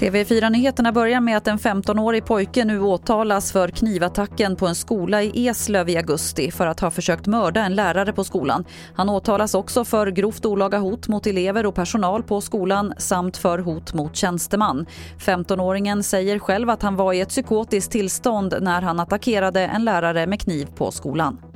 TV4-nyheterna börjar med att en 15-årig pojke nu åtalas för knivattacken på en skola i Eslöv i augusti för att ha försökt mörda en lärare på skolan. Han åtalas också för grovt olaga hot mot elever och personal på skolan samt för hot mot tjänsteman. 15-åringen säger själv att han var i ett psykotiskt tillstånd när han attackerade en lärare med kniv på skolan.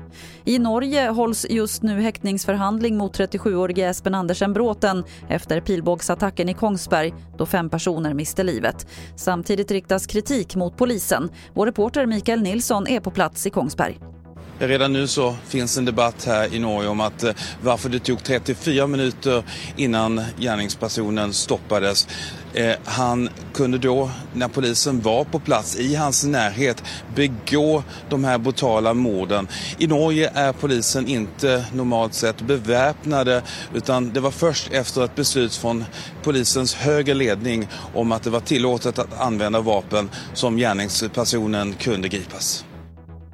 I Norge hålls just nu häktningsförhandling mot 37-årige Espen Andersen Bråten efter pilbågsattacken i Kongsberg då fem personer miste livet. Samtidigt riktas kritik mot polisen. Vår reporter Mikael Nilsson är på plats i Kongsberg. Redan nu så finns en debatt här i Norge om att eh, varför det tog 34 minuter innan gärningspersonen stoppades. Eh, han kunde då, när polisen var på plats i hans närhet, begå de här brutala morden. I Norge är polisen inte normalt sett beväpnade utan det var först efter ett beslut från polisens högre ledning om att det var tillåtet att använda vapen som gärningspersonen kunde gripas.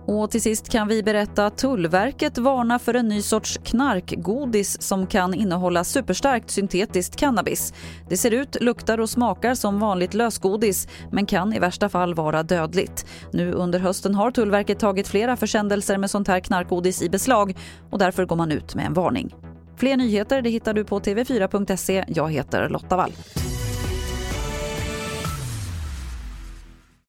Och till sist kan vi berätta att Tullverket varnar för en ny sorts knarkgodis som kan innehålla superstarkt syntetiskt cannabis. Det ser ut, luktar och smakar som vanligt lösgodis men kan i värsta fall vara dödligt. Nu under hösten har Tullverket tagit flera försändelser med sånt här knarkgodis i beslag och därför går man ut med en varning. Fler nyheter det hittar du på tv4.se. Jag heter Lotta Wall.